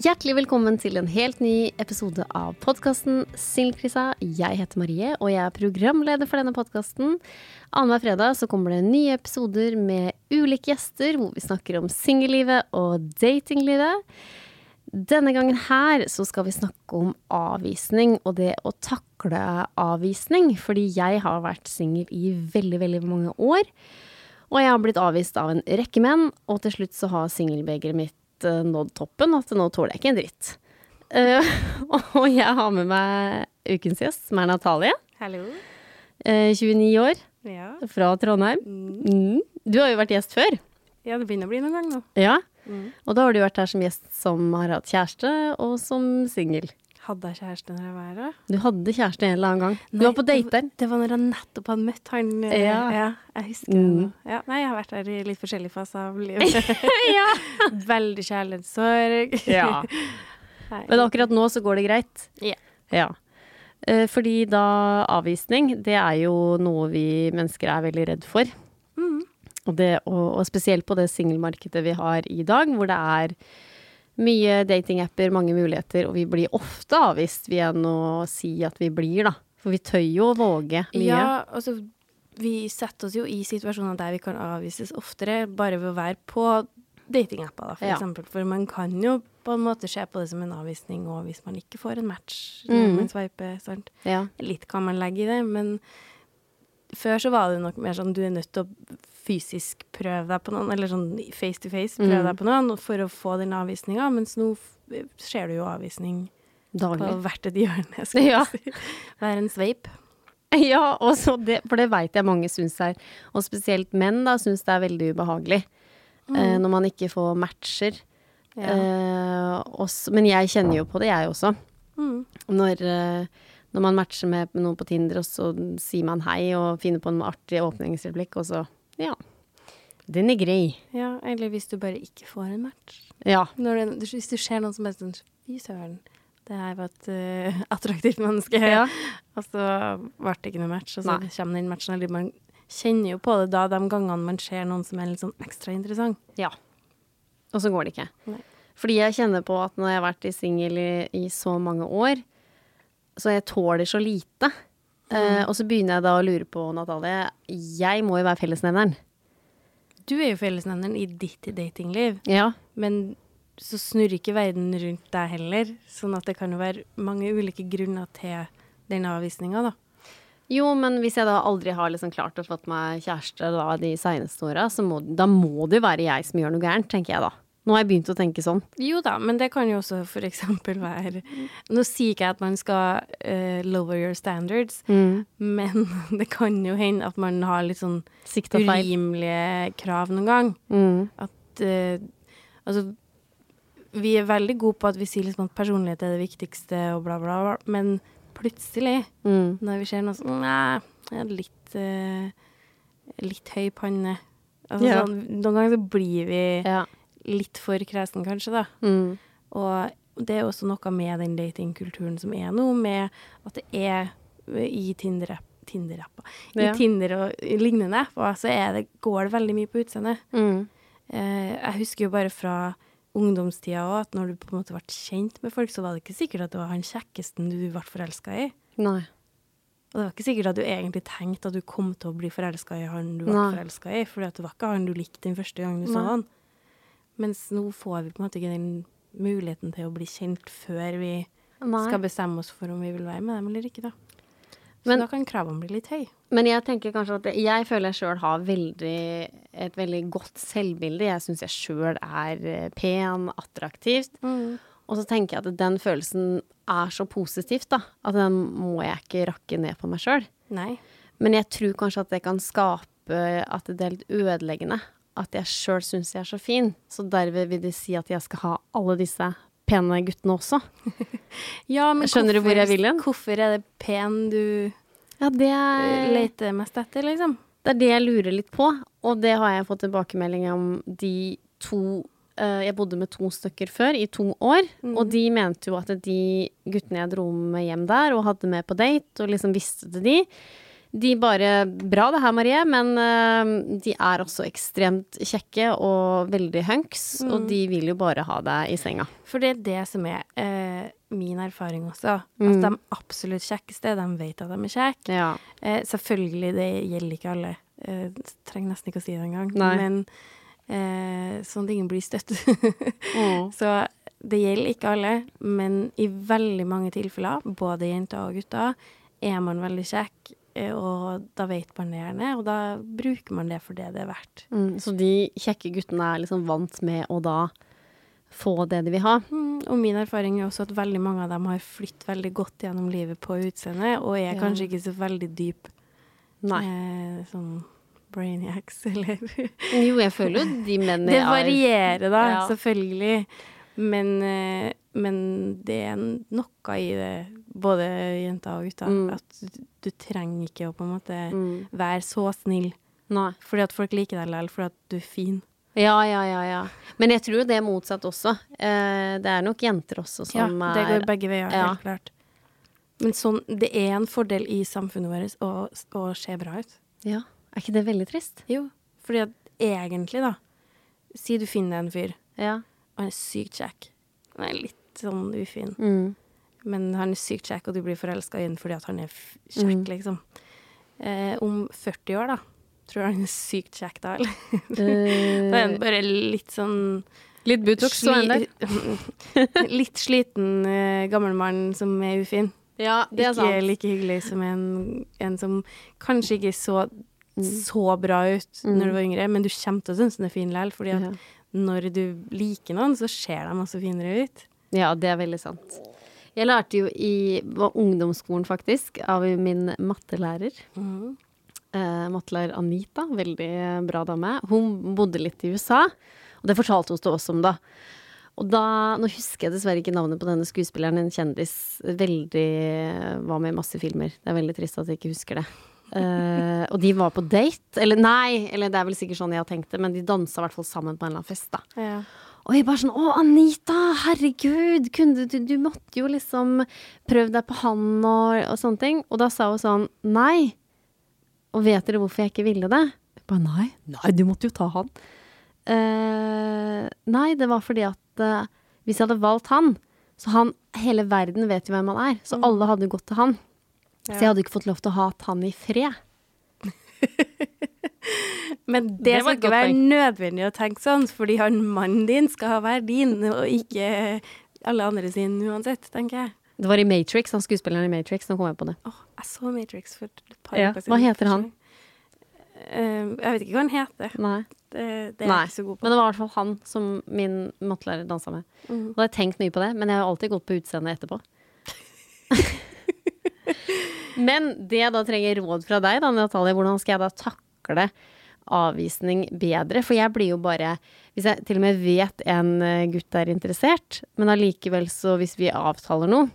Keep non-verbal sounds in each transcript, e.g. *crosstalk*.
Hjertelig velkommen til en helt ny episode av podkasten Singelkrisa. Jeg heter Marie, og jeg er programleder for denne podkasten. Annenhver fredag så kommer det nye episoder med ulike gjester, hvor vi snakker om singellivet og datinglivet. Denne gangen her så skal vi snakke om avvisning og det å takle avvisning. Fordi jeg har vært singel i veldig, veldig mange år. Og jeg har blitt avvist av en rekke menn, og til slutt så har singelbegeret mitt eh, nådd toppen, at nå tåler jeg ikke en dritt. Uh, *laughs* og jeg har med meg ukens gjest, som er Natalie. Hallo. Uh, 29 år, Ja. fra Trondheim. Mm. Du har jo vært gjest før. ja, det begynner å bli noen gang nå. Ja. Mm. Og da har du vært her som gjest som har hatt kjæreste, og som singel. Hadde jeg kjæreste når jeg var her? Du hadde kjæreste en eller annen gang. Du Nei, var på dater. Det var når jeg nettopp hadde møtt han. Ja. Ja. jeg husker Mm. det. Ja, nei, jeg har vært her i litt forskjellige faser av livet. *laughs* ja. *laughs* Veldig kjærlighetssorg. Ja. *laughs* Men akkurat nå så går det greit. Yeah. Ja. Eh, Fordi da avvisning, det er jo noe vi mennesker er veldig redd for. Mm. Og, det, og, og spesielt på det singelmarkedet vi har i dag, hvor det er mye datingapper, mange muligheter, og vi blir ofte avvist ved å si at vi blir, da. For vi tør jo å våge mye. Ja, altså vi setter oss jo i situasjoner der vi kan avvises oftere, bare ved å være på datingapper, da, for Ja. eksempel. For man kan jo på en måte se på det som en avvisning, og hvis man ikke får en match Mm. når man sveiper, sant. Ja. Litt kan man legge i det, men før så var det nok mer sånn du er nødt til å fysisk prøve deg på noen, eller sånn face to face prøve Mm. deg på noen for å få den avvisninga, mens nå ser du jo avvisning på hvert et hjørne, skal Ja. si. Hver en sveip. *laughs* Ja, det, for det veit jeg mange syns er, og spesielt menn da, syns det er veldig ubehagelig. Eh, når man ikke får matcher. Ja. Eh, også, men jeg kjenner jo på det, jeg også. Mm. Når, eh, når man matcher med noen på Tinder, og så sier man hei og finner på en artig åpningsreplikk, og så ja. Den er grei. Ja, eller hvis du bare ikke får en match. Ja. Det, hvis du ser noen som er sånn Fy søren, det her var et uh, *laughs* attraktivt menneske. Ja. Og så ble det ikke noe match, og så Nei. kommer den matchen. Eller man kjenner jo på det da, de gangene man ser noen som er litt sånn ekstra interessant. ja. Og så går det ikke. Nei. Fordi jeg kjenner på at når jeg har vært i singel i, i så mange år, så jeg tåler så lite. Eh, og så begynner jeg da å lure på, Natalie, jeg må jo være fellesnevneren. Du er jo fellesnevneren i ditt datingliv, Ja. men så snurrer ikke verden rundt deg heller. Sånn at det kan jo være mange ulike grunner til den avvisninga, da. Jo, men hvis jeg da aldri har liksom klart å fått meg kjæreste da de seneste åra, så må, da må det jo være jeg som gjør noe gærent, tenker jeg da. Nå har jeg begynt å tenke sånn. Jo da, men det kan jo også eksempel være Nå sier ikke jeg at man skal uh, lower your standards, Mm. men *laughs* det kan jo hende at man har litt sånn urimelige krav noen gang. Mm. At uh, Altså, vi er veldig gode på at vi sier liksom at personlighet er det viktigste og bla, bla, bla, men plutselig, Mm. når vi ser noe sånn Nei, jeg er litt uh, Litt høy panne. Altså, Ja. sånn, noen ganger så blir vi Ja. Litt for kresen, kanskje, da. Mm. Og det er også noe med den datingkulturen som er nå, med at det er i Tinder-app Tinder-apper. I Ja. Tinder og i lignende apper så er det, går det veldig mye på utseendet. Mm. Eh, jeg husker jo bare fra ungdomstida òg at når du på en måte ble kjent med folk, så var det ikke sikkert at det var han kjekkesten du ble forelska i. Nei. Og det var ikke sikkert at du egentlig tenkte at du kom til å bli forelska i han du ble forelska i, for det var ikke han du likte den første gangen du så Nei. han. Mens nå får vi på en måte ikke den muligheten til å bli kjent før vi Nei. skal bestemme oss for om vi vil være med dem eller ikke, da. Så Men- da kan kravene bli litt høye. Men jeg tenker kanskje at jeg føler jeg sjøl har veldig, et veldig godt selvbilde. Jeg syns jeg sjøl er eh, pen, attraktivt. Og så tenker jeg at den følelsen er så positivt, da. At den må jeg ikke rakke ned på meg sjøl. Men jeg tror kanskje at det kan skape at det er litt ødeleggende. At jeg sjøl syns jeg er så fin, så derved vil det si at jeg skal ha alle disse pene guttene også. *laughs* Ja, men Skjønner du hvor jeg vil hen? Hvorfor er det pen du Ja, det er, leter mest etter, liksom? det er det jeg lurer litt på, og det har jeg fått tilbakemelding om de to uh, Jeg bodde med to stykker før, i to år, og de mente jo at de guttene jeg dro med hjem der, og hadde med på date, og liksom visste det de, de bare Bra det her, Marie, men eh, de er også ekstremt kjekke og veldig hunks, og de vil jo bare ha deg i senga. For det er det som er eh, min erfaring også. Mm. At de absolutt kjekkeste, de vet at de er kjekke. Ja. Eh, selvfølgelig, det gjelder ikke alle. Eh, trenger nesten ikke å si det engang. Men eh, at ingen blir støtt. Mm. *laughs* Så det gjelder ikke alle, men i veldig mange tilfeller, både jenter og gutter, er man veldig kjekk, og da vet man det gjerne, og da bruker man det for det det er verdt. Mm, så de kjekke guttene er liksom vant med å da få det de vil ha. Mm, og min erfaring er også at veldig mange av dem har flytt veldig godt gjennom livet på utseendet, og er Ja. kanskje ikke så veldig dyp Nei. eh, sånn brainiacs, *laughs* eller Jo, jeg føler jo de mennene Det er varierer, da, Ja. selvfølgelig. Men, eh, men det er noe i det, både jenter og gutter, Mm. at du, du trenger ikke å på en måte mm. være så snill Nei. fordi at folk liker deg likevel, fordi at du er fin. Ja, ja, ja, ja. Men jeg tror det er motsatt også. Eh, det er nok jenter også som er Ja, det går begge veier, Ja. helt klart. Men sånn, det er en fordel i samfunnet vårt å, å se bra ut. Ja. Er ikke det veldig trist? Jo, fordi at egentlig, da Si du finner en fyr, Ja. Og han er sykt kjekk. Han er litt sånn ufin. Mm. Men han er sykt kjekk, og du blir forelska i ham fordi han er kjekk, Mm. liksom. Eh, om 40 år, da, tror du han er sykt kjekk da, eller? *laughs* Da er han bare litt sånn litt Butox og en der. litt sliten eh, gammel mann som er ufin. Ja, det er ikke sant. like hyggelig som en, en som kanskje ikke så Mm. så bra ut Mm. når du var yngre, men du kommer til å synes den er fin likevel, fordi at Ja. Når du liker noen, så ser de også finere ut. Ja, det er veldig sant. Jeg lærte jo i ungdomsskolen, faktisk, av min mattelærer. Eh, mattelærer Anita, veldig eh, bra dame. Hun bodde litt i USA, og det fortalte hun til oss om da. Og da, Nå husker jeg dessverre ikke navnet på denne skuespilleren, en kjendis. Veldig Var med i masse filmer. Det er veldig trist at jeg ikke husker det. Eh, og de var på date. Eller nei, eller det er vel sikkert sånn jeg har tenkt det, men de dansa i hvert fall sammen på en eller annen fest. da. Ja. Og jeg bare sånn Å, Anita, herregud! Kunne du, du måtte jo liksom prøve deg på han og, og sånne ting. Og da sa hun sånn Nei. Og vet dere hvorfor jeg ikke ville det? Jeg bare nei. Nei, du måtte jo ta han. Uh, nei, det var fordi at uh, hvis jeg hadde valgt han Så han Hele verden vet jo hvem han er. Så alle hadde gått til han. Så jeg hadde ikke fått lov til å ha han i fred. *laughs* Men det, Det skal ikke være poeng. nødvendig å tenke sånn, fordi han mannen din skal være din, og ikke alle andre sin uansett, tenker jeg. Det var i Matrix, han skuespilleren i Matrix. Nå kom jeg på det. Oh, jeg så Matrix for et par Ja, uker hva heter han? Uh, jeg vet ikke hva han heter. Nei. Det, det er Nei, jeg ikke så god på. Men det var i hvert fall han som min mattelærer dansa med. Mm. hadde jeg tenkt mye på det, men jeg har alltid gått på utseendet etterpå. *laughs* *laughs* men det jeg da trenger råd fra deg, da, Natalie, hvordan skal jeg da takle avvisning bedre? For jeg blir jo bare Hvis jeg til og med vet en eh, gutt er interessert, men allikevel så hvis vi avtaler noe,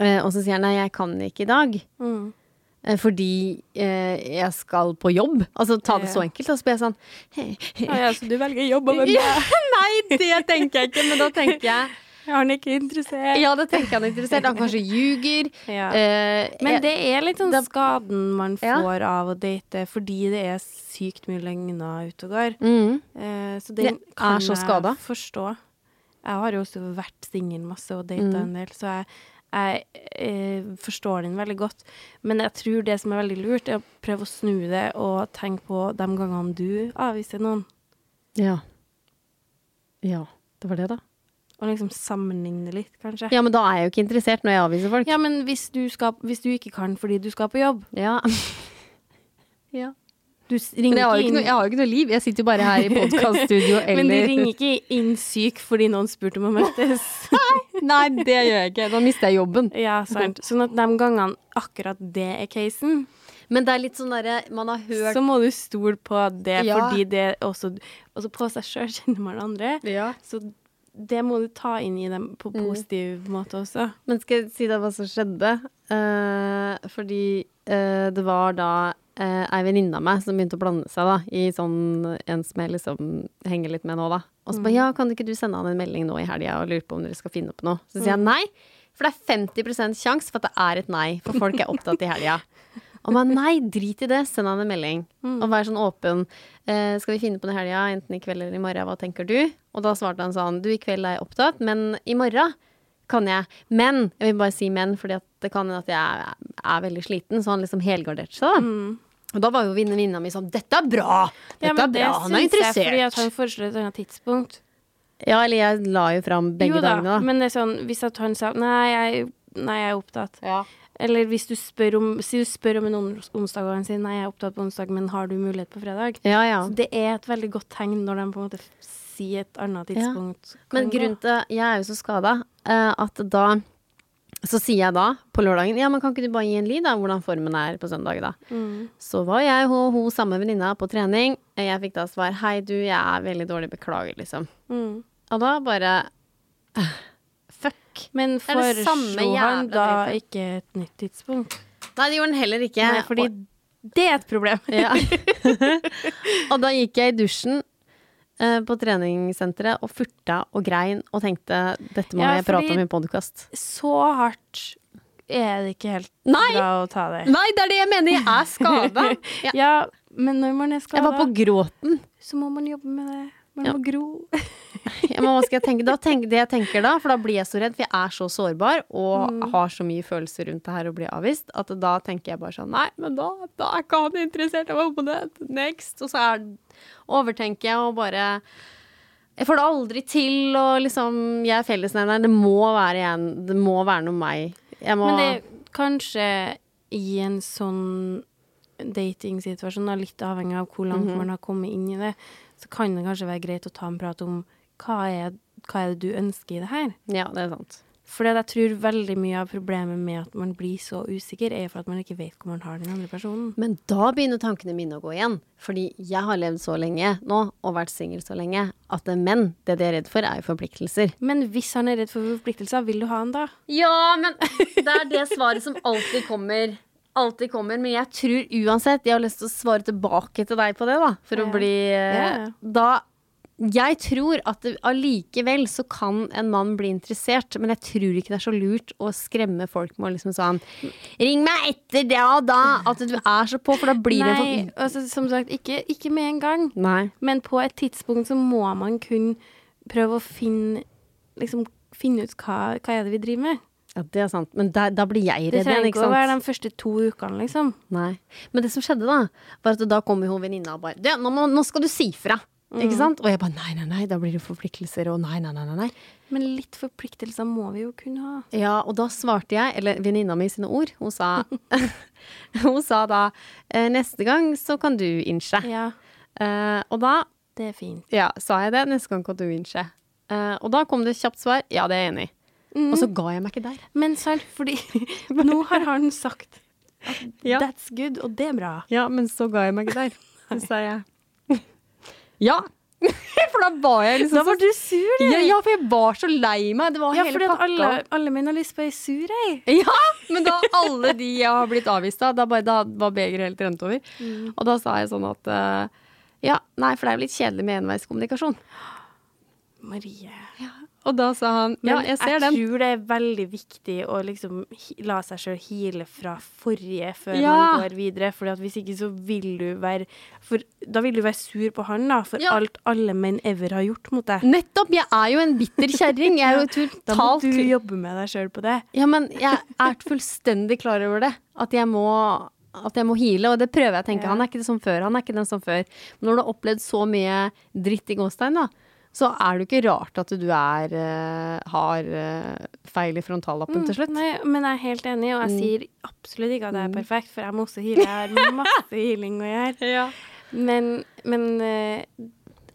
eh, og så sier han nei, jeg kan ikke i dag. Mm. eh, Fordi eh, jeg skal på jobb. Altså ta det så enkelt. Og så blir jeg sånn *laughs* Ja, ja, så du velger jobb over meg? ja, *laughs* Nei, det tenker jeg ikke, men da tenker jeg Er han ikke interessert? Ja, da tenker han er interessert. Han kanskje ljuger. *laughs* Ja. Eh, Men det er litt sånn det- skaden man Ja. får av å date, fordi det er sykt mye løgner ute og går. mm, Eh, så Det kan jeg forstå. Jeg har jo også vært singel masse og data Mm. en del, så jeg, jeg eh, forstår den veldig godt. Men jeg tror det som er veldig lurt, er å prøve å snu det og tenke på de gangene du avviser noen. ja. Ja, det var det, da. Og liksom sammenligne litt, kanskje. Ja, men da er jeg jo ikke interessert når jeg avviser folk. Ja, men hvis du, skal, hvis du ikke kan fordi du skal på jobb Ja. *laughs* ja. Du Men ringer jeg har, ikke inn. noe, jeg har jo ikke noe liv. Jeg sitter jo bare her i podkaststudio *laughs* eller Men du ringer ikke inn syk fordi noen spurte om å møtes. *laughs* Nei, det gjør jeg ikke. Da mister jeg jobben. ja, sant. Sånn at de gangene akkurat det er casen Men det er litt sånn derre Man har hørt Så må du stole på det, Ja. fordi det også også Altså på seg sjøl kjenner man andre. ja. Så det må du ta inn i dem på Mm. positiv måte også. Men skal jeg si deg hva som skjedde? Eh, fordi eh, det var da eh, ei venninne av meg som begynte å blande seg da, i sånn en som jeg liksom henger litt med nå, da. Og så bare ja, kan ikke du sende han en melding nå i helga og lure på om dere skal finne opp noe? Så sier jeg nei, for det er 50 sjanse for at det er et nei, for folk er opptatt i helga. Og man nei, drit i det, send han en melding. Og vær sånn åpen. Eh, skal vi finne på noe i helga, enten i kveld eller i morgen, hva tenker du? Og da svarte han sånn, du i kveld er jeg opptatt, men i morgen kan jeg. Men, jeg vil bare si men, fordi det kan hende at jeg er, er veldig sliten, så han liksom helgarderte seg da. Og da var jo venninna mi sånn, dette er bra! Dette Ja, er det bra, han er syns jeg fordi at han foreslår et annet tidspunkt. Ja, eller jeg la jo fram begge jo da, dagene da. men det er sånn hvis at han sa nei, jeg, nei, jeg er opptatt. Ja. Eller hvis du spør om, si du spør om en onsdag, og han sier nei, jeg er opptatt på onsdag, men har du mulighet på fredag? Ja, ja. Så det er et veldig godt tegn når de på en måte sier et annet tidspunkt. Men grunnen til Jeg er jo så skada at da Så sier jeg da på lørdagen Ja, men kan ikke du bare gi en lyd da hvordan formen er på søndag, da? Mm. Så var jeg og hun samme venninna på trening. Jeg fikk da svar Hei, du, jeg er veldig dårlig, beklager, liksom. Mm. Og da bare Fuck. Men foreslo han da dritet. ikke et nytt tidspunkt? Nei, det gjorde den heller ikke. Nei, fordi det er et problem. Ja. *laughs* og da gikk jeg i dusjen eh, på treningssenteret og furta og grein og tenkte dette må Ja, jeg prate om i podkast. Så hardt er det ikke helt Nei! bra å ta det. Nei, det er det jeg mener! Jeg er skada. *laughs* Ja. Ja, men når man er jeg var på gråten. så må man jobbe med det. Man Ja. må gro. *laughs* Ja, men hva skal jeg tenke da? Tenk, det jeg tenker da, for da blir jeg så redd, for jeg er så sårbar og Mm. har så mye følelser rundt det her å bli avvist, at da tenker jeg bare sånn Nei, men da, da er ikke han interessert jeg må på det. Next. Og så er, overtenker jeg og bare Jeg får det aldri til, og liksom Jeg er fellesnevneren. Det må være igjen. Det må være noe meg. Jeg må Men det er kanskje i en sånn datingsituasjon, litt avhengig av hvor langt Mhm. man har kommet inn i det, så kan det kanskje være greit å ta en prat om hva er, hva er det du ønsker i det her. Ja, det er sant. For jeg tror veldig mye av problemet med at man blir så usikker, er for at man ikke vet hvor man har den andre personen. Men da begynner tankene mine å gå igjen. Fordi jeg har levd så lenge nå, og vært singel så lenge, at det menn, det de er redd for, er jo forpliktelser. Men hvis han er redd for forpliktelser, vil du ha han da? Ja, men det er det svaret som alltid kommer. Alltid kommer, Men jeg tror uansett Jeg har lyst til å svare tilbake til deg på det, da. For Ja. å bli eh, Ja. Da Jeg tror at det- allikevel så kan en mann bli interessert, men jeg tror ikke det er så lurt å skremme folk med å liksom sånn Ring meg etter det og da! At du er så på, for da blir det Nei, altså, som sagt, ikke, ikke med en gang. Nei. Men på et tidspunkt så må man kunne prøve å finne Liksom finne ut hva, hva er det vi driver med. Ja, det er sant. Men da, da blir jeg redd igjen, Det trenger ikke ikke å være de første to ukene, liksom. Nei. Men det som skjedde da, var at da kom jo venninna og bare nå, må- nå skal du si fra! Ikke sant? Og jeg bare nei, nei, nei, da blir det forpliktelser og nei, nei, nei, nei. Men litt forpliktelser må vi jo kunne ha. Ja, og da svarte jeg, eller venninna mi sine ord, hun sa *laughs* Hun sa da «Eh, neste gang så kan du innse. Ja, Uh, og da det er fint. ja, sa jeg det, neste gang kan du innse. Uh, og da kom det kjapt svar, ja, det er jeg enig i. Mm. Og så ga jeg meg ikke der. Men sant, fordi *laughs* nå har han sagt at *laughs* Ja. that's good, og det er bra. Ja, men så ga jeg meg ikke der. *laughs* Så sa jeg ja. For da var jeg liksom Da var du sur, du. ja, ja, for jeg var så lei meg. Det var Ja, hele pakka. alle, alle menn har lyst på ei sur ei. Ja, men da alle de jeg har blitt avvist av, da, bare, da var begeret helt rent over. Mm. Og da sa jeg sånn at uh, ja, nei, for det er jo litt kjedelig med enveiskommunikasjon. Marie. Og da sa han ja, jeg ser den. tror det er veldig viktig å liksom la seg sjøl hile fra forrige før Ja. man går videre. For hvis ikke så vil du være For da vil du være sur på han, da, for Ja. alt alle menn ever har gjort mot deg. Nettopp! Jeg er jo en bitter kjerring. Jeg er jo *laughs* Da må du jobbe med deg sjøl på det. Ja, men jeg er fullstendig klar over det. At jeg må at jeg må heale, og det prøver jeg å tenke. Ja. Han er ikke det som før, han er ikke den som før. Men når du har opplevd så mye dritt i gåstein, da, så er det jo ikke rart at du er eh, har eh, feil i frontallappen til slutt. Mm, Nei, men jeg er helt enig, og jeg sier absolutt ikke at jeg er perfekt, for jeg må også heale. Jeg har masse healing å gjøre. *laughs* Men, men eh,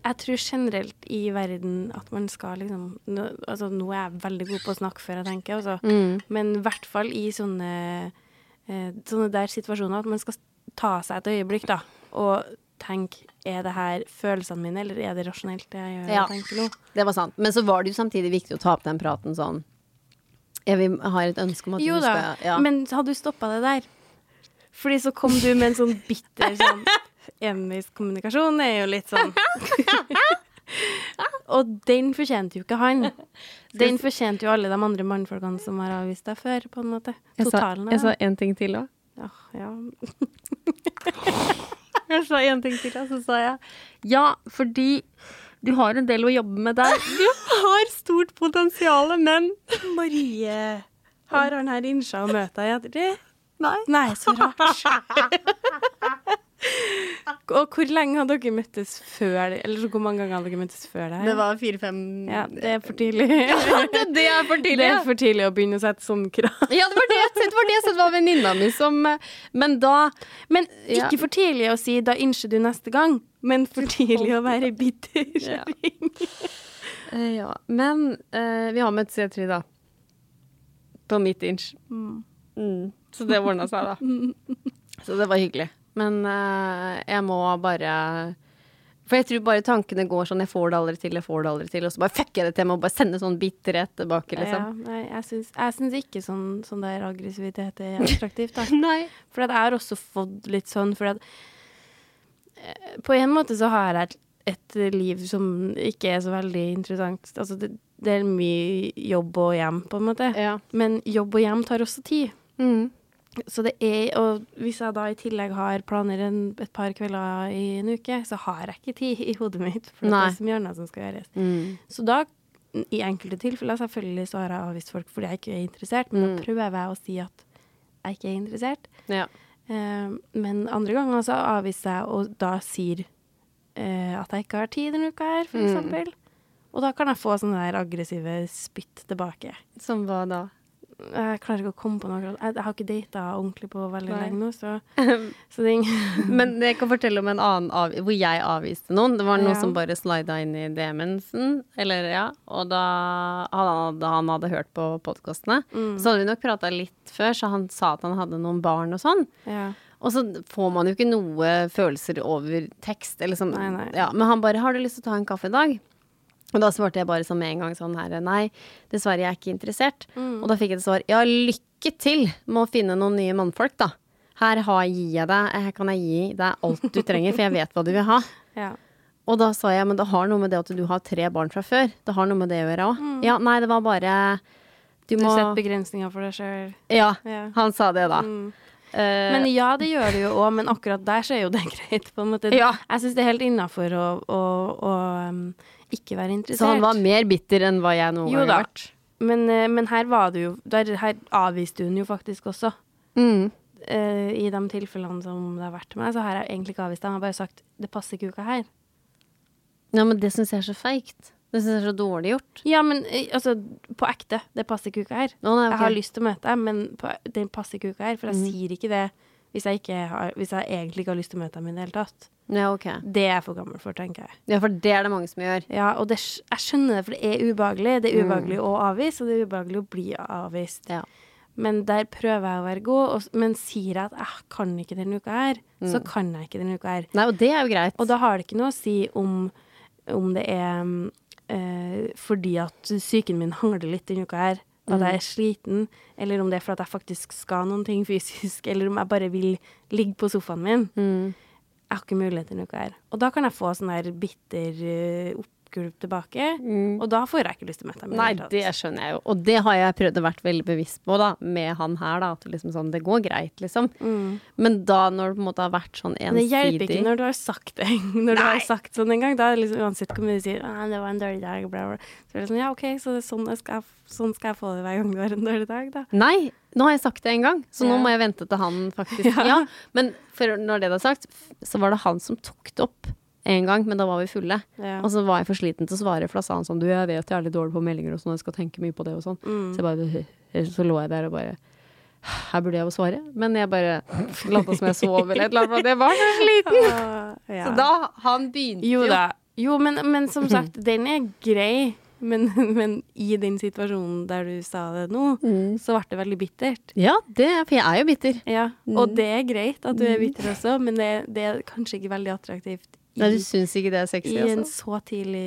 jeg tror generelt i verden at man skal liksom nå, altså, nå er jeg veldig god på å snakke før jeg tenker, altså. Mm. Men i hvert fall i sånne, sånne der situasjoner at man skal ta seg et øyeblikk, da, og tenke er det her følelsene mine, eller er det rasjonelt det jeg gjør Ja. tenker nå? Det var sant. Men så var det jo samtidig viktig å ta opp den praten sånn Jeg vil, har et ønske om at Jo du da, skal ja. men hadde du stoppa det der? Fordi så kom du med en sånn bitter sånn Enveiskommunikasjon er jo litt sånn *laughs* Og den fortjente jo ikke han. Den fortjente jo alle de andre mannfolkene som har avvist deg før, på en måte. Totalen jeg sa én en ting til òg. Ja, ja. *laughs* *laughs* Jeg sa en ting til, og så sa jeg ja, fordi du har en del å jobbe med der. *laughs* Du har stort potensial, men *laughs* Marie, har han her innsja å møte deg etter det? Nei. Nei, så rart. Og hvor lenge hadde dere møttes før Eller så hvor mange ganger hadde dere møttes før det her? Det var fire-fem Ja, det er for tidlig. *laughs* Det er for Det tidlig. er for tidlig å begynne å sette sånn krav. Ja, det var det jeg tenkte. Det var det jeg sa. Var venninna mi som Men da Men Ja. ikke for tidlig å si 'da innser du neste gang', men for tidlig å være bitter. Ja. *laughs* eh, Ja. Men uh, vi har møtt C3, da. På mitt inch. Mm. Så det ordna seg, da. *laughs* Så det var hyggelig. Men uh, jeg må bare For jeg tror bare tankene går sånn Jeg får det aldri til, jeg får det aldri til. Og så bare fucker jeg det til Jeg må bare sende sånn bitterhet tilbake, Ja, liksom. jeg syns, jeg syns ikke sånn, sånn der aggressivitet er attraktivt. Da. *laughs* Nei. For jeg har også fått litt sånn For at eh, på en måte så har jeg et liv som ikke er så veldig interessant. Altså det, det er mye jobb og hjem, på en måte. Ja. Men jobb og hjem tar også tid. Mm. Så det er, og hvis jeg da i tillegg har planer en, et par kvelder i en uke, så har jeg ikke tid i hodet mitt, for det er så mye annet som skal gjøres. Mm. Så da, i enkelte tilfeller, selvfølgelig så har jeg avvist folk fordi jeg ikke er interessert, men Mm. da prøver jeg å si at jeg ikke er interessert. Ja. Uh, men andre ganger så avviser jeg og da sier uh, at jeg ikke har tid denne uka her, for Mm. eksempel. Og da kan jeg få sånne der aggressive spytt tilbake. Som hva da? Jeg klarer ikke å komme på noe. Jeg, jeg har ikke data ordentlig på veldig Nei. lenge nå, så, *laughs* så det Men jeg kan fortelle om en annen av, hvor jeg avviste noen. Det var noen Ja. som bare slida inn i DM-en, eller ja. Og da han hadde, han hadde hørt på podkastene. Mm. Så hadde vi nok prata litt før, så han sa at han hadde noen barn og sånn. Ja. Og så får man jo ikke noe følelser over tekst, eller sånn. Nei, nei. Ja, men han bare 'Har du lyst til å ta en kaffe i dag?' Og da svarte jeg bare sånn med en gang sånn her 'Nei, dessverre, jeg er ikke interessert'. Mm. Og da fikk jeg et svar 'Ja, lykke til med å finne noen nye mannfolk, da'. Her har, gir jeg deg, her kan jeg gi deg alt du trenger, for jeg vet hva du vil ha. *laughs* ja. Og da sa jeg, men det har noe med det at du har tre barn fra før. Det har noe med det å gjøre òg. Ja, nei, det var bare Du Du må setter begrensninger for deg sjøl. Ja, Ja. han sa det da. Mm. Uh, Men ja, det gjør det jo òg, men akkurat der så er jo det *laughs* greit, på en måte. Ja. Jeg syns det er helt innafor å, å, å um, ikke være interessert. så han var mer bitter enn hva jeg noen gang har vært. men, eh, men her var det jo der, Her avviste hun jo faktisk også. Mm. Uh, I de tilfellene som det har vært med så har jeg egentlig ikke avvist Han har bare sagt det passer ikke uka her. Ja, men det syns jeg er så feigt. Det syns jeg er så dårlig gjort. Ja, men eh, altså, på ekte. Det passer ikke uka her. Å, nei, okay. Jeg har lyst til å møte deg, men på, det passer ikke uka her. For jeg mm. sier ikke det hvis jeg, har, hvis jeg egentlig ikke har lyst til å møte dem i det hele tatt. Ja, okay. Det er jeg for gammel for, tenker jeg. Ja, for det er det mange som gjør. Ja, og det, jeg skjønner det, for det er ubehagelig. Det er Mm. ubehagelig å avvise, og det er ubehagelig å bli avvist. Ja. Men der prøver jeg å være god, og, men sier jeg at jeg kan ikke denne uka her, så Mm. kan jeg ikke denne uka her. Nei, og det er jo greit. Og da har det ikke noe å si om, om det er mm, eh, fordi at psyken min hangler litt denne uka her, at jeg er sliten, eller om det er for at jeg faktisk skal noen ting fysisk, *laughs* eller om jeg bare vil ligge på sofaen min. Mm. Jeg har ikke mulighet til noe her. Og da kan jeg få sånn der bitter uh, oppgulp tilbake, Mm. og da får jeg ikke lyst til å møte dem. Nei, det skjønner jeg jo. Og det har jeg prøvd å være veldig bevisst på, da, med han her, da. At liksom sånn, det går greit, liksom. Mm. Men da, når det på en måte har vært sånn ensidig det hjelper ikke når du har sagt det. *laughs* Når du har sagt sånn en gang, da er liksom uansett hvor mye du sier «Ah, 'det var en dårlig dag', bla, bla. Så er det sånn ja, OK, så sånn, jeg skal, sånn skal jeg få det hver gang du har en dårlig dag, da. Nei, nå har jeg sagt det en gang, så nå må jeg vente til han faktisk *laughs* Ja. Ja. Men når det er sagt, så var det han som tok det opp en gang, men da var vi fulle. Ja. Og så var jeg for sliten til å svare, for da sa han sånn Du, jeg vet jeg er litt dårlig på meldinger og sånn, jeg skal tenke mye på det og sånn. Mm. Så jeg bare *laughs* Så lå jeg der og bare Her burde jeg jo svare. Men jeg bare lata som jeg sov eller et eller annet, jeg var så sliten. Uh, *laughs* ja. Så da Han begynte Jo da. Jo, men, men som sagt, den er grei. Men, *laughs* men i den situasjonen der du sa det nå, Mm. så ble det veldig bittert. Ja, det, for jeg er jo bitter. Ja, Mm. og det er greit at du er bitter også, men det, det er kanskje ikke veldig attraktivt Nei, du syns ikke det er sexy, i en altså? så tidlig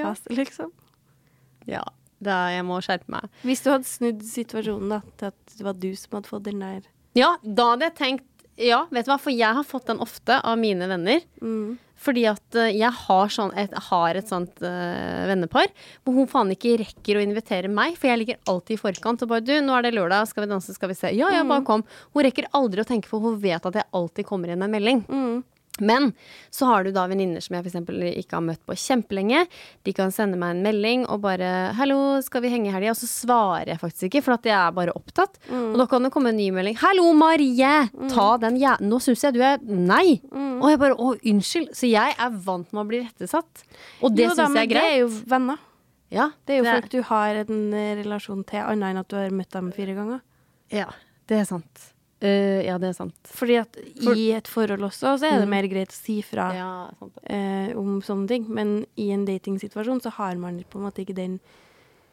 Ja. liksom. Ja. Da jeg må skjerpe meg. Hvis du hadde snudd situasjonen da, til at det var du som hadde fått den der Ja, da hadde jeg tenkt Ja, vet du hva, for jeg har fått den ofte av mine venner. mm. Fordi at eh, jeg har, sånn, et, har et sånt uh, vennepar hvor hun faen ikke rekker å invitere meg, for jeg ligger alltid i forkant og bare du, nå er det lørdag, skal vi danse, skal vi se. Ja, ja, bare kom. Hun rekker aldri å tenke, for hun vet at jeg alltid kommer inn med en melding. Mm. Men så har du da venninner som jeg f.eks. ikke har møtt på kjempelenge. De kan sende meg en melding og bare 'Hallo, skal vi henge i helga?' Og så svarer jeg faktisk ikke, for at jeg er bare opptatt. Og da kan det komme en ny melding. 'Hallo, Marie! Ta den jæ... Nå syns jeg du er Nei! Og jeg bare 'Å, unnskyld'. Så jeg er vant med å bli rettesatt. Og det syns jeg men greit. Det er jo venner. Ja, Det er jo folk du har en eh, relasjon til, annet enn at du har møtt dem fire ganger. Ja, det er sant. Eh, ja, det er sant. Fordi at For- i et forhold også, så er det Mm. mer greit å si fra Ja, eh, om sånne ting. Men i en datingsituasjon så har man på en måte ikke den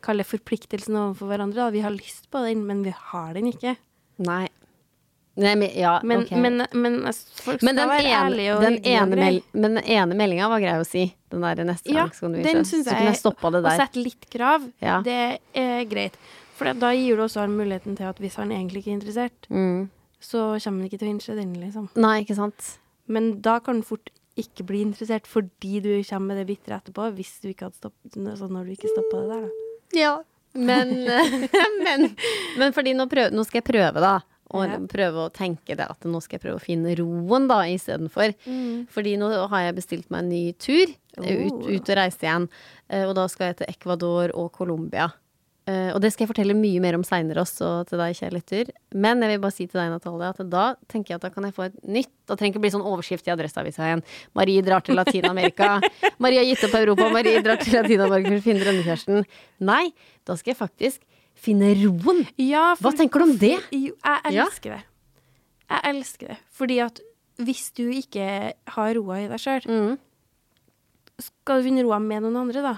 kalle forpliktelsen overfor hverandre. Da. Vi har lyst på den, men vi har den ikke. Nei. Nei, men ja, Men, okay. men, men folk skal være ene, ærlige og den ene, mel men den ene meldinga var grei å si. Den der neste Ja, gang skal du den vise. Så kunne jeg stoppa det Å sette litt krav, Ja. det er greit. For da gir du også han muligheten til at hvis han egentlig ikke er interessert, Mm. Så kommer han ikke til å innse den, liksom. Nei, ikke sant. Men da kan han fort ikke bli interessert fordi du kommer med det bitre etterpå, hvis du ikke hadde stoppet, altså når du ikke stoppa det der, da. Ja. Men, *laughs* men, men fordi nå, prøv, nå skal jeg prøve, da. Og Ja. prøve å tenke det at nå skal jeg prøve å finne roen, da, istedenfor. Fordi nå har jeg bestilt meg en ny tur. Ut, Oh. ut og reise igjen. Eh, Og da skal jeg til Ecuador og Colombia. Eh, og det skal jeg fortelle mye mer om seinere også til deg, kjære lytter. Men jeg vil bare si til deg, Natalia, at da tenker jeg at da kan jeg få et nytt Da trenger ikke bli sånn overskrift i Adresseavisa igjen. Marie drar til Latin-Amerika. *laughs* Marie har gitt opp Europa. Marie drar til Latin-Amerika for å finne drømmekjæresten. Nei, da skal jeg faktisk finne roen. Ja, Hva tenker du om det? Jo, jeg Ja. elsker det. Jeg elsker det. Fordi at hvis du ikke har roa i deg sjøl, Mm. skal du finne roa med noen andre, da.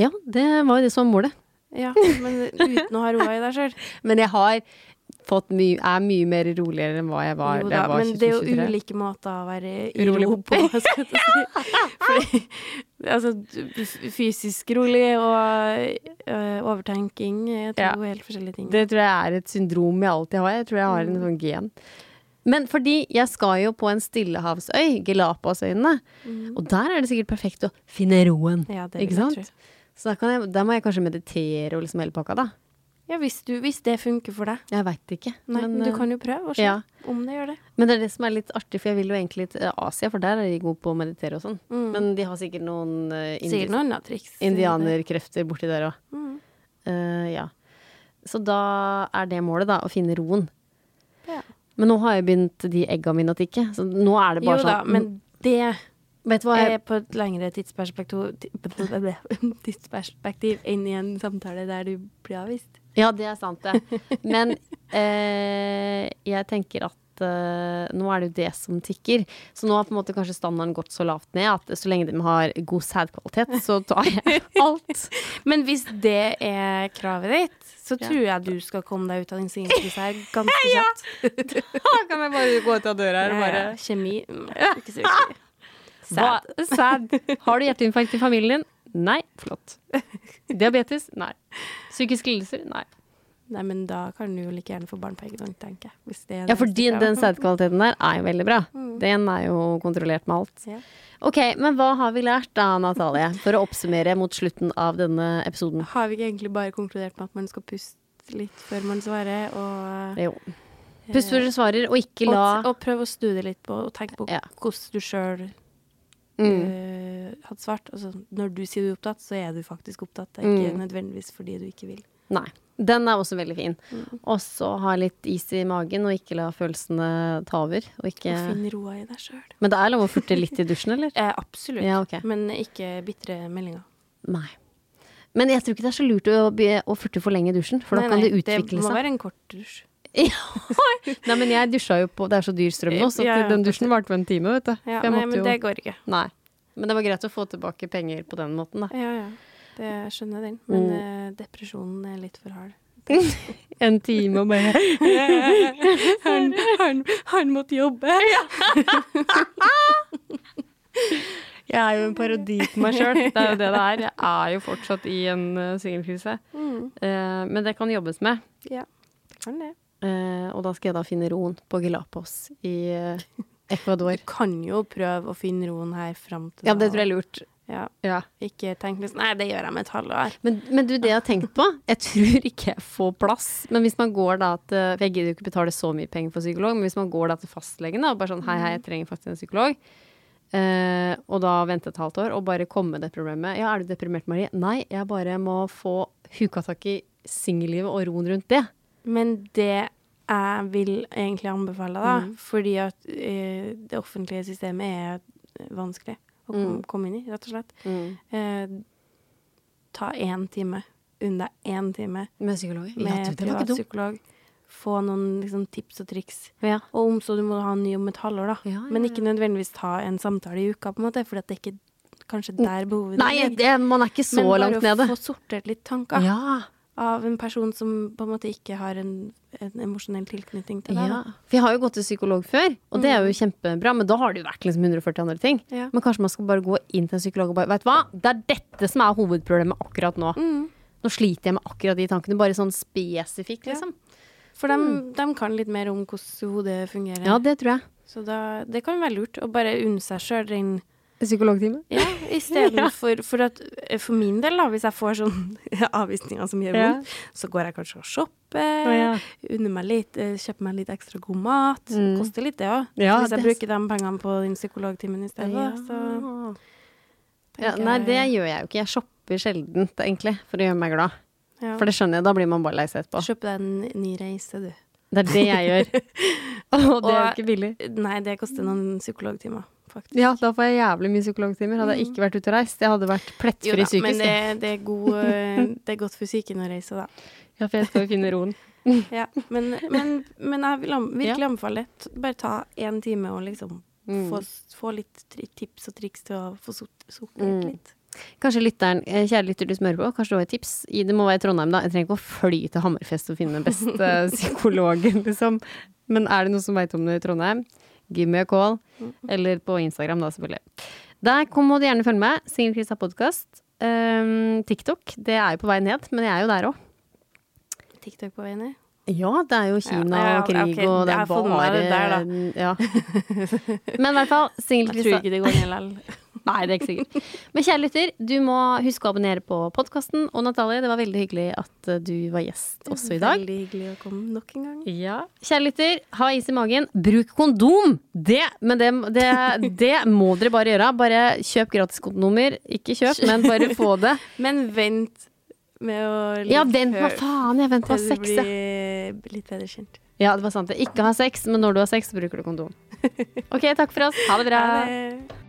Ja, det var jo det som var målet. Ja, *laughs* men uten å ha roa i deg sjøl. Men jeg har fått mye, er mye mer roligere enn hva jeg var Jo da jeg var men det er jo 22-23. ulike måter å være i ro på. på. skal jeg si. *laughs* Fordi, altså, fysisk rolig og øh, overtenking er to Ja. helt forskjellige ting. Det tror jeg er et syndrom jeg alltid har. Jeg tror jeg har en sånn gen. Men fordi jeg skal jo på en stillehavsøy, Galapagosøyene, og der er det sikkert perfekt å finne roen. ja, det Ikke vil jeg sant? tro. Så da, kan jeg, da må jeg kanskje meditere og liksom hele pakka, da. Ja, hvis, du, hvis det funker for deg. Jeg veit ikke. Nei, men, du eh, kan jo prøve og se ja. om det gjør det. Men det er det som er litt artig, for jeg vil jo egentlig til Asia, for der er de gode på å meditere og sånn. Mm. Men de har sikkert noen uh, Sikkert noen triks. indianerkrefter borti der òg. Mm. ja. Så da er det målet, da, å finne roen. Ja. Men nå har jeg begynt de egga mine å tikke, så nå er det Jo bare da, sånn men det Vet du hva jeg er på et lengre tidsperspektiv, *laughs* tidsperspektiv enn i en samtale der du blir avvist. Ja, det er sant, det. Men *laughs* eh, jeg tenker at eh, nå er det jo det som tikker. Så nå har på en måte kanskje standarden gått så lavt ned at så lenge de har god sædkvalitet, så tar jeg *laughs* alt. Men hvis det er kravet ditt, så Ja. tror jeg du skal komme deg ut av den singelkrisa her ganske kjapt. Da kan jeg bare gå ut av døra Ja, ja. Kjemi mm, ikke så viktig. Sad. Sad. Har du hjerteinfarkt i familien? Nei. Flott. *laughs* Diabetes? Nei. Psykiske lidelser? Nei. Nei, men da kan du jo like gjerne få barn på egen hånd, tenker jeg. Ja, for din, den sædkvaliteten der er jo veldig bra. Den er jo kontrollert med alt. Ja. Ok, men hva har vi lært da, Natalie? For å oppsummere mot slutten av denne episoden. Har vi ikke egentlig bare konkludert med at man skal puste litt før man svarer, og Jo. Pust før du svarer, og ikke la og, og prøv å studere litt på og tenk på Ja. hvordan du sjøl mm. hadde svart. Altså, når du sier du er opptatt, så er du faktisk opptatt. Det er ikke Mm. nødvendigvis fordi du ikke vil. Nei. Den er også veldig fin. Mm. Og så ha litt is i magen, og ikke la følelsene ta over. Og ikke Og finn roa i deg sjøl. Men det er lov å furte litt i dusjen, eller? *laughs* Eh, absolutt. Ja, okay. Men ikke bitre meldinger. Nei. Men jeg tror ikke det er så lurt å, å furte for lenge i dusjen, for da kan nei, det utvikle Det må seg. være en kort dusj. *laughs* Nei, men jeg dusja jo på Det er så dyr strøm nå, så Ja, den dusjen varte på en time, vet du. Ja, nei, men jo det går ikke. Nei. Men det var greit å få tilbake penger på den måten, da. Ja, ja. det jeg skjønner den. Men eh, depresjonen er litt for hard. *laughs* En time og bare *laughs* Han, han, han måtte jobbe! Jeg er jo en parodi på meg sjøl. Det er jo det det er. Jeg er jo fortsatt i en uh, singelkrise. Mm. Eh, men det kan jobbes med. Ja, det kan det. Eh, og da skal jeg da finne roen på Galapos i eh, Ecuador. *laughs* Du kan jo prøve å finne roen her fram til Ja, det tror jeg er lurt. Ja. Ja. Ikke tenk liksom Nei, det gjør jeg med et halvår. Men, men du, det jeg har tenkt på Jeg tror ikke jeg får plass. Men hvis man går da til For jeg gidder jo ikke betale så mye penger for psykolog, men hvis man går da til fastlegen da, og bare sånn Hei, hei, jeg trenger faktisk en psykolog. Eh, og da vente et halvt år og bare komme med det problemet. Ja, er du deprimert, Marie? Nei, jeg bare må få huka tak i singellivet og roen rundt det. Men det jeg vil egentlig anbefale, da, Mm. fordi at uh, det offentlige systemet er vanskelig å kom, Mm. komme inn i, rett og slett. Uh, ta én time. Unn deg én time Med psykolog? med privat psykolog. Få noen liksom, tips og triks. Ja. Og om så du må ha en ny om et halvår, da. Ja, ja, Men ikke nødvendigvis ta en samtale i uka, på en måte, for det er ikke kanskje der behovet Nei, det, man er ikke så langt bare Men å få sortert litt tanker Ja. Av en person som på en måte ikke har en, en emosjonell tilknytning til deg. ja. For jeg har jo gått til psykolog før, og det er jo kjempebra, men da har det jo vært liksom 140 andre ting. Ja. Men kanskje man skal bare gå inn til en psykolog og bare Vet du hva, det er dette som er hovedproblemet akkurat nå. Mm. Nå sliter jeg med akkurat de tankene, bare sånn spesifikt, Ja. liksom. For de, kan litt mer om hvordan hodet fungerer. Ja, det tror jeg. Så da, det kan være lurt å bare unne seg sjøl den Psykologtime? Ja, istedenfor *laughs* for at eh, For min del, da, hvis jeg får sånn *laughs* avvisninger som gjør Ja. vondt, så går jeg kanskje og shopper, oh, ja. unner meg litt, eh, kjøper meg litt ekstra god mat. Mm. Koster litt, det òg. Ja, hvis jeg det- bruker de pengene på den psykologtimen i stedet, ja. så ja, Nei, det gjør jeg jo ikke. Jeg shopper sjeldent, egentlig, for å gjøre meg glad. ja. For det skjønner jeg, da blir man bare lei seg etterpå. Kjøp deg en ny reise, du. Det er det jeg gjør. *laughs* Og det er jo ikke billig. Nei, det koster noen psykologtimer, faktisk. Ja, da får jeg jævlig mye psykologtimer. Hadde jeg ikke vært ute og reist, jeg hadde vært Jo plettfri da, psykisk. men det, det, er god, *laughs* eh, det er godt for psyken å reise, da. Ja, for jeg skal jo finne roen. *laughs* Ja, men, men, men jeg vil virkelig anbefale det. Bare ta én time og liksom Mm. få, få litt tips og triks til å få sortert Mm. litt. Kanskje lytteren, eh, kjære lytter du smører på, kanskje du har et tips? Det må være i Trondheim, da. Jeg trenger ikke å fly til Hammerfest og finne den beste *laughs* psykologen, liksom. Men er det noen som veit om det i Trondheim? Give me a call. Eller på Instagram, da, selvfølgelig. Der kom- må du gjerne følge med. Singel-Krista podkast. Um, TikTok, det er jo på vei ned, men jeg er jo der òg. TikTok på vei ned. Ja, det er jo Kina Ja, ja, og krig, okay. og det er bare det da. *laughs* Ja. Men i hvert fall, Jeg tror ikke det går ned likevel. *laughs* Nei, det er ikke sikkert. Men kjære lytter, du må huske å abonnere på podkasten. Og Natalie, det var veldig hyggelig at eh, du var gjest også i dag. Veldig hyggelig å komme nok en gang. Ja. Kjære lytter, ha is i magen. Bruk kondom! Det, men det, det, det må dere bare gjøre. Bare kjøp gratiskondomer. Ikke kjøp, men bare få det. *laughs* Men vent med å Ja, vent, hva faen. Jeg venter på sex, ja. blir litt bedre kjent. Ja, det var sant. Ikke ha sex, men når du har sex, bruker du kondom. *laughs* Ok, takk for oss. Ha det bra. Ha det.